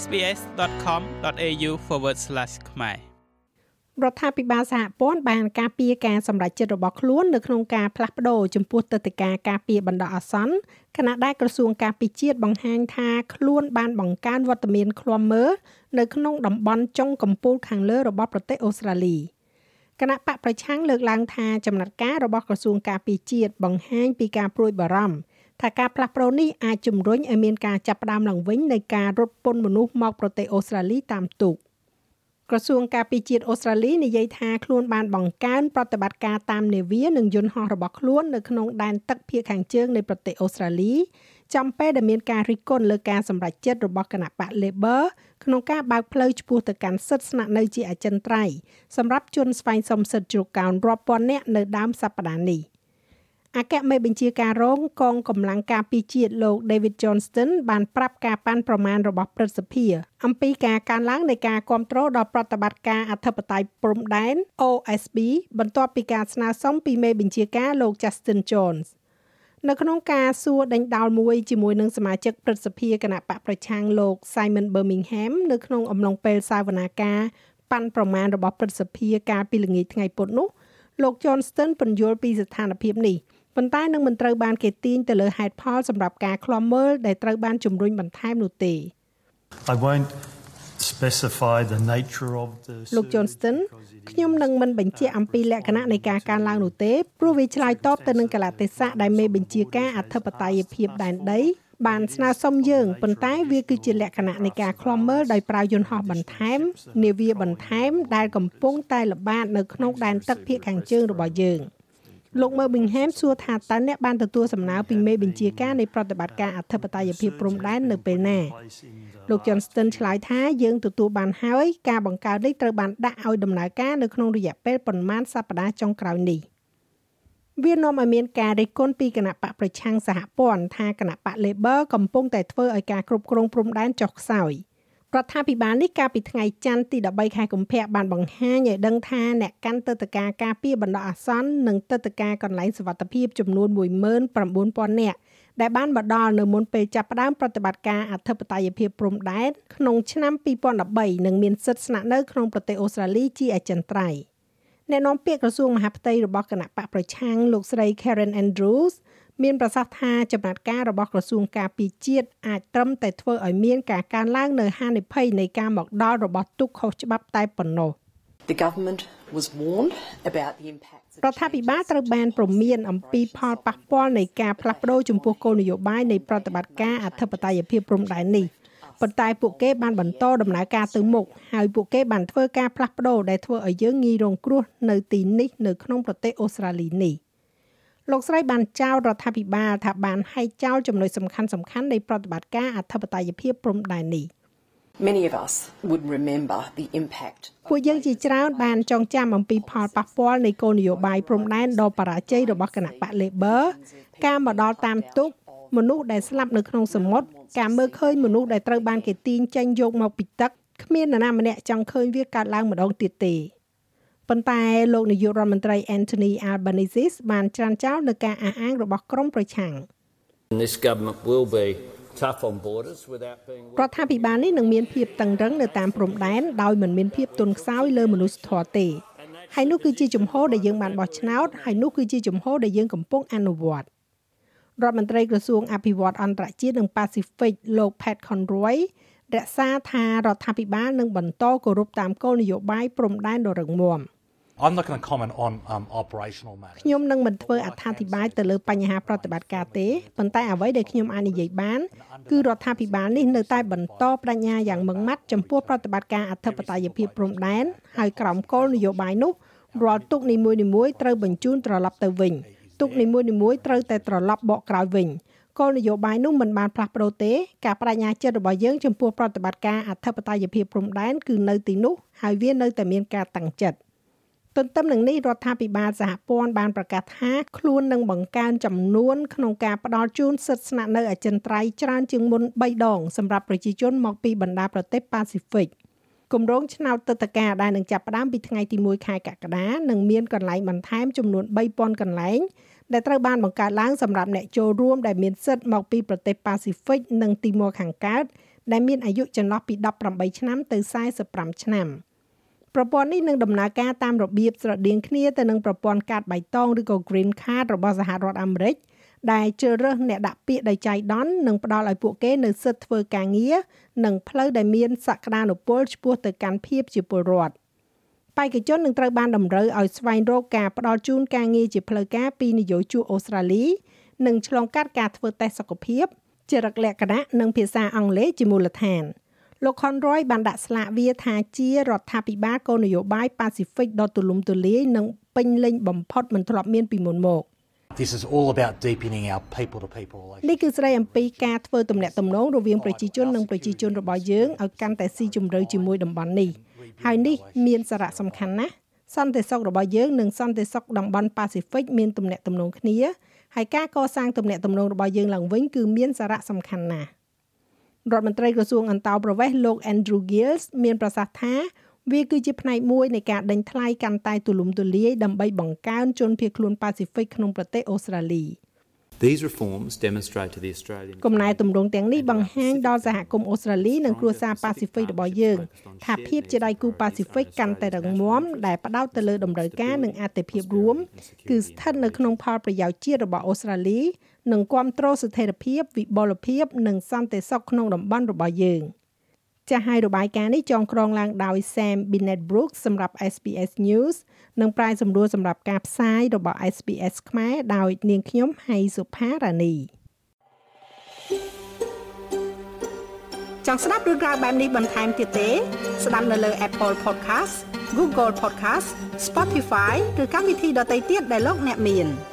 sbs.com.au/ ខ្មែររដ្ឋាភិបាលសហព័ន្ធបានការពារការសម្រេចចិត្តរបស់ខ្លួននៅក្នុងការផ្លាស់ប្តូរចំពោះទឹកដីការការពារបណ្ដោះអាសន្នខណៈដែលក្រសួងការពារជាតិបង្ហាញថាខ្លួនបានបង្កើនវត្តមានឃ្លាំមើលនៅក្នុងតំបន់ចុងកំពូលខាងលើរបស់ប្រទេសអូស្ត្រាលីគណៈបកប្រឆាំងលើកឡើងថាចំណាត់ការរបស់ក្រសួងការពារជាតិបង្ហាញពីការព្រួយបារម្ភ ថាការផ្លាស់ប្តូរនេះអាចជំរុញឲ្យមានការចាប់ផ្ដើមឡើងវិញនៃការរត់ពន្ធមនុស្សមកប្រទេសអូស្ត្រាលីតាមទូក។ក្រសួងការពារជាតិអូស្ត្រាលីនិយាយថាខ្លួនបានបង្កើនប្រតិបត្តិការតាមនាវានិងយន្តហោះរបស់ខ្លួននៅក្នុងដែនទឹកភាគខាងជើងនៃប្រទេសអូស្ត្រាលីចំពេលដែលមានការរិះគន់លើការសម្រេចចិត្តរបស់គណៈបក Labor ក្នុងការបើកផ្លូវឆ្ពោះទៅកាន់សិទ្ធិស្នាក់នៅជាអចិន្ត្រៃយ៍សម្រាប់ជនស្វែងសុំសិទ្ធិជ្រកកោនរាប់ពាន់នាក់នៅដើមសប្តាហ៍នេះ អគ្គមេបញ្ជាការរងកងកម្លាំងការពារជាតិលោក David Johnston បានប្រាប់ការប៉ាន់ប្រមាណរបស់ព្រឹទ្ធសភា អំពីការកើនឡើងនៃការគ្រប់គ្រងដល់ប្រតិបត្តិការអធិបតេយ្យព្រំដែន OSB បន្ទាប់ពីការស្នើសុំពីមេបញ្ជាការលោក Justin Jones នៅក្នុងការសួរដេញដោលមួយជាមួយនឹងសមាជិកព្រឹទ្ធសភាគណៈបកប្រឆាំងលោក Simon Birmingham នៅក្នុងអំឡុងពេលសាវនាការប៉ាន់ប្រមាណរបស់ព្រឹទ្ធសភាកាលពីល្ងាចថ្ងៃពុធនោះលោក Johnston ពន្យល់ពីស្ថានភាពនេះ ប៉ុន្តែនឹងមិនត្រូវបានគេទាញទៅលើហេតុផលសម្រាប់ការឃ្លាំមើលដែលត្រូវបានជំរុញបន្ថែមនោះទេ I won't specify the nature of the លោក Johnston ខ្ញុំនឹងមិនបញ្ជាក់អំពីលក្ខណៈនៃការកើនឡើងនោះទេព្រោះវាឆ្លើយតបទៅនឹងកលតិសៈដែលមេបញ្ជាការអធិបតេយ្យភាពដែនដី បានស្នើសុំយើងប៉ុន្តែវាគឺជាលក្ខណៈនៃការឃ្លាំមើលដោយប្រើយន្តហោះបន្ថែមនាវាបន្ថែមដែលកំពុងតែល្បាតនៅក្នុងដែនទឹកភាគខាងជើងរបស់យើង។ លោកមើប៊ីងហែមសួរថាតើអ្នកបានទទួលសំណើពីមេបញ្ជាការនៃប្រតិបត្តិការអធិបតេយ្យភាពព្រំដែននៅពេលណាលោក Johnston ឆ្លើយថាយើងទទួលបានហើយការបង្កើតនេះត្រូវបានដាក់ឲ្យដំណើរការនៅក្នុងរយៈពេលប្រមាណសប្តាហ៍ចុងក្រោយនេះវានាំឲ្យមានការរិះគន់ពីគណៈបកប្រឆាំងសហព័ន្ធថាគណៈបក Labor កំពុងតែធ្វើឲ្យការគ្រប់គ្រងព្រំដែនចុះខ្សោយ។ រដ្ឋាភិបាលនេះកាលពីថ្ងៃច័ន្ទទី13ខែកុម្ភៈបានបង្ហាញឲ្យដឹងថាអ្នកកាន់ទឹកតការការពារបណ្ដោះអាសន្ននិងទឹកតការកន្លែងសុវត្ថិភាពចំនួន19000នាក់ដែលបានមកដល់នៅមុនពេលចាប់ផ្ដើមប្រតិបត្តិការអធិបតេយ្យភាពព្រំដែនក្នុងឆ្នាំ2013និងមានសិទ្ធិស្នាក់នៅក្នុងប្រទេសអូស្ត្រាលីជាអចិន្ត្រៃយ៍អ្នកនាំពាក្យក្រសួងមហាផ្ទៃរបស់គណៈបកប្រឆាំងលោកស្រី Karen Andrews មានប្រសាសន៍ថាចំណាត់ការរបស់ក្រសួងការពារជាតិអាចត្រឹមតែធ្វើឲ្យមានការកើនឡើងនៅហានិភ័យនៃការមកដល់របស់ទុកខុសច្បាប់តែប៉ុណ្ណោះ The government was warned about the impact រដ្ឋាភិបាលត្រូវបានព្រមានអំពីផលប៉ះពាល់នៃការផ្លាស់ប្តូរចំពោះគោលនយោបាយនៃប្រតិបត្តិការអធិបតេយ្យភាពព្រំដែននេះប៉ុន្តែពួកគេបានបន្តដំណើរការទៅមុខហើយពួកគេបានធ្វើការផ្លាស់ប្តូរដែលធ្វើឲ្យយើងងាយរងគ្រោះនៅទីនេះនៅក្នុងប្រទេសអូស្ត្រាលីនេះ។ លោកស្រីបានចោទរដ្ឋាភិបាលថាបានហែកចោលចំណុចសំខាន់សំខាន់នៃប្រតិបត្តិការអធិបតេយ្យភាពព្រំដែននេះ Many of us would remember the impact ពួកយើងជាច្រើនបានចងចាំអំពីផលប៉ះពាល់នៃគោលនយោបាយព្រំដែនដ៏បរាជ័យរបស់គណៈបក Labor ការមកដល់តាមទុកមនុស្សដែលស្លាប់នៅក្នុងសមុទ្រការមើលឃើញមនុស្សដែលត្រូវបានគេទាញចេញយកមកពីទឹកគ្មាននរណាម្នាក់ចង់ឃើញវាកើតឡើងម្ដងទៀតទេ ប៉ុន្តែលោកនាយករដ្ឋមន្ត្រី Anthony Albanese បានច្រានចោលនឹងការអះអាងរបស់ក្រមប្រឆាំង This government will be tough on borders without being រដ្ឋាភិបាលនេះនឹងមានភាពតឹងរឹងនៅតាមព្រំដែនដោយមិនមានភាពទន់ខ្សោយលើមនុស្សធម៌ទេហើយនោះគឺជាជំហរដែលយើងបានបោះឆ្នោតហើយនោះគឺជាជំហរដែលយើងកំពុងអនុវត្តរដ្ឋមន្ត្រីក្រសួងអភិវឌ្ឍអន្តរជាតិនិងប៉ាស៊ីហ្វិកលោក Pat Conroy រក្សាថារដ្ឋាភិបាលនឹងបន្តគោរពតាមគោលនយោបាយព្រំដែនដ៏រឹងមាំ I'm not going to comment on um operational matters ខ្ញុំនឹងមិនធ្វើអត្ថាធិប្បាយទៅលើបញ្ហាប្រតិបត្តិការទេប៉ុន្តែអ្វីដែលខ្ញុំអាចនិយាយបានគឺរដ្ឋាភិបាលនេះនៅតែបន្តបដិញ្ញាយ៉ាងម៉ឺងម៉ាត់ចំពោះប្រតិបត្តិការអធិបតេយ្យភាពព្រំដែនហើយក្រោមគោលនយោបាយនោះរាល់ទុកនីមួយៗត្រូវបញ្ជូនត្រឡប់ទៅវិញទុកនីមួយៗត្រូវតែត្រឡប់បកក្រោយវិញ គោលនយោបាយនោះមិនបានផ្លាស់ប្ដូរទេការបដិញ្ញាចិត្តរបស់យើងចំពោះប្រតិបត្តិការអធិបតេយ្យភាពព្រំដែនគឺនៅទីនោះហើយវានៅតែមានការតាំងចិត្តទន្ទឹមនឹងនេះរដ្ឋាភិបាលសហព័ន្ធបានប្រកាសថាខ្លួននឹងបង្កើនចំនួនក្នុងការផ្ដល់ជូនសិទ្ធិស្នាក់នៅអចិន្ត្រៃយ៍ច្រើនជាងមុន3ដងសម្រាប់ប្រជាជនមកពីបណ្ដាប្រទេសប៉ាស៊ីហ្វិក គម្រោងឆ្នោតទឹកតការដែលនឹងចាប់ផ្ដើមពីថ្ងៃទី1ខែកក្កដានឹងមានកន្លែងបន្ថែមចំនួន3000កន្លែងដែលត្រូវបានបង្កើតឡើងសម្រាប់អ្នកចូលរួមដែលមានសិទ្ធិមកពីប្រទេសប៉ាស៊ីហ្វិកនិងទីម៉ូខាងកើតដែលមានអាយុចន្លោះពី18ឆ្នាំទៅ45ឆ្នាំប្រព័ន្ធនេះនឹងដំណើរការតាមរបៀបស្រដៀងគ្នាទៅនឹងប្រព័ន្ធកាតបៃតងឬក៏ Green Card របស់សហរដ្ឋអាមេរិក ដែលជ្រើសរើសអ្នកដាក់ពាក្យដោយចៃដន្យនិងផ្ដល់ឲ្យពួកគេនៅសិទ្ធិធ្វើការងារនិងផ្លូវដែលមានសក្តានុពលឆ្ពោះទៅកាន់ភាពជាពលរដ្ឋបេក្ខជននឹងត្រូវបានតម្រូវឲ្យស្វែងរកការផ្ដល់ជូនការងារជាផ្លូវការពីនយោជកអូស្ត្រាលីនិងឆ្លងកាត់ការធ្វើតេស្តសុខភាពចរិតលក្ខណៈនិងភាសាអង់គ្លេសជាមូលដ្ឋានលោក Conroy បានដាក់ស្លាកវាថាជារដ្ឋាភិបាលគោលនយោបាយប៉ាស៊ីហ្វិកដ៏ទូលំទូលាយនិងពេញលេញបំផុតមិនធ្លាប់មានពីមុនមក This is all about deepening our people to people នេះគឺស្ដីអំពីការធ្វើទំនាក់ទំនងរវាងប្រជាជននិងប្រជាជនរបស់យើងឲ្យកាន់តែស៊ីជម្រៅជាមួយតំបន់នេះហើយនេះមានសារៈសំខាន់ណាស់សន្តិសុខរបស់យើងនិងសន្តិសុខតំបន់ប៉ាស៊ីហ្វិកមានទំនាក់ទំនងគ្នាហើយការកសាងទំនាក់ទំនងរបស់យើងឡើងវិញគឺមានសារៈសំខាន់ណាស់រដ្ឋមន្ត្រីក្រសួងអន្តោប្រវេសន៍លោក Andrew Gills មានប្រសាសន៍ថា វាគឺជាផ្នែកមួយនៃការដេញថ្លៃកាន់តែទូលំទូលាយដើម្បីបង្កើនជនភៀសខ្លួនប៉ាស៊ីហ្វិកក្នុងប្រទេសអូស្ត្រាលី These reforms demonstrate to the Australian គំណែទម្រង់ទាំងនេះបង្ហាញដល់សហគមន៍អូស្ត្រាលីនិងគ្រួសារប៉ាស៊ីហ្វិករបស់យើងថាភាពជាដៃគូប៉ាស៊ីហ្វិកកាន់តែរឹងមាំដែលផ្ដោតទៅលើតម្រូវការនិងអតិភិបរួមគឺស្ថិតនៅក្នុងផលប្រយោជន៍ជាតិរបស់អូស្ត្រាលីនិងគ្រប់គ្រងស្ថិរភាពវិបលភាពនិងសន្តិសុខក្នុងតំបន់របស់យើង។ ចាស់ហើយរបាយការណ៍នេះចងក្រងឡើងដោយ Sam Binet Brooks សម្រាប់ SBS News និងប្រាយសម្រួលសម្រាប់ការផ្សាយរបស់ SBS ខ្មែរដោយនាងខ្ញុំហៃសុផារ៉ានីចង់ស្ដាប់រឿងរ៉ាវបែបនេះបន្ថែមទៀតទេ ស្ដាប់នៅលើ Apple Podcast Google Podcast Spotify ឬកម្មវិធីដទៃទៀតដែលលោកអ្នកមាន។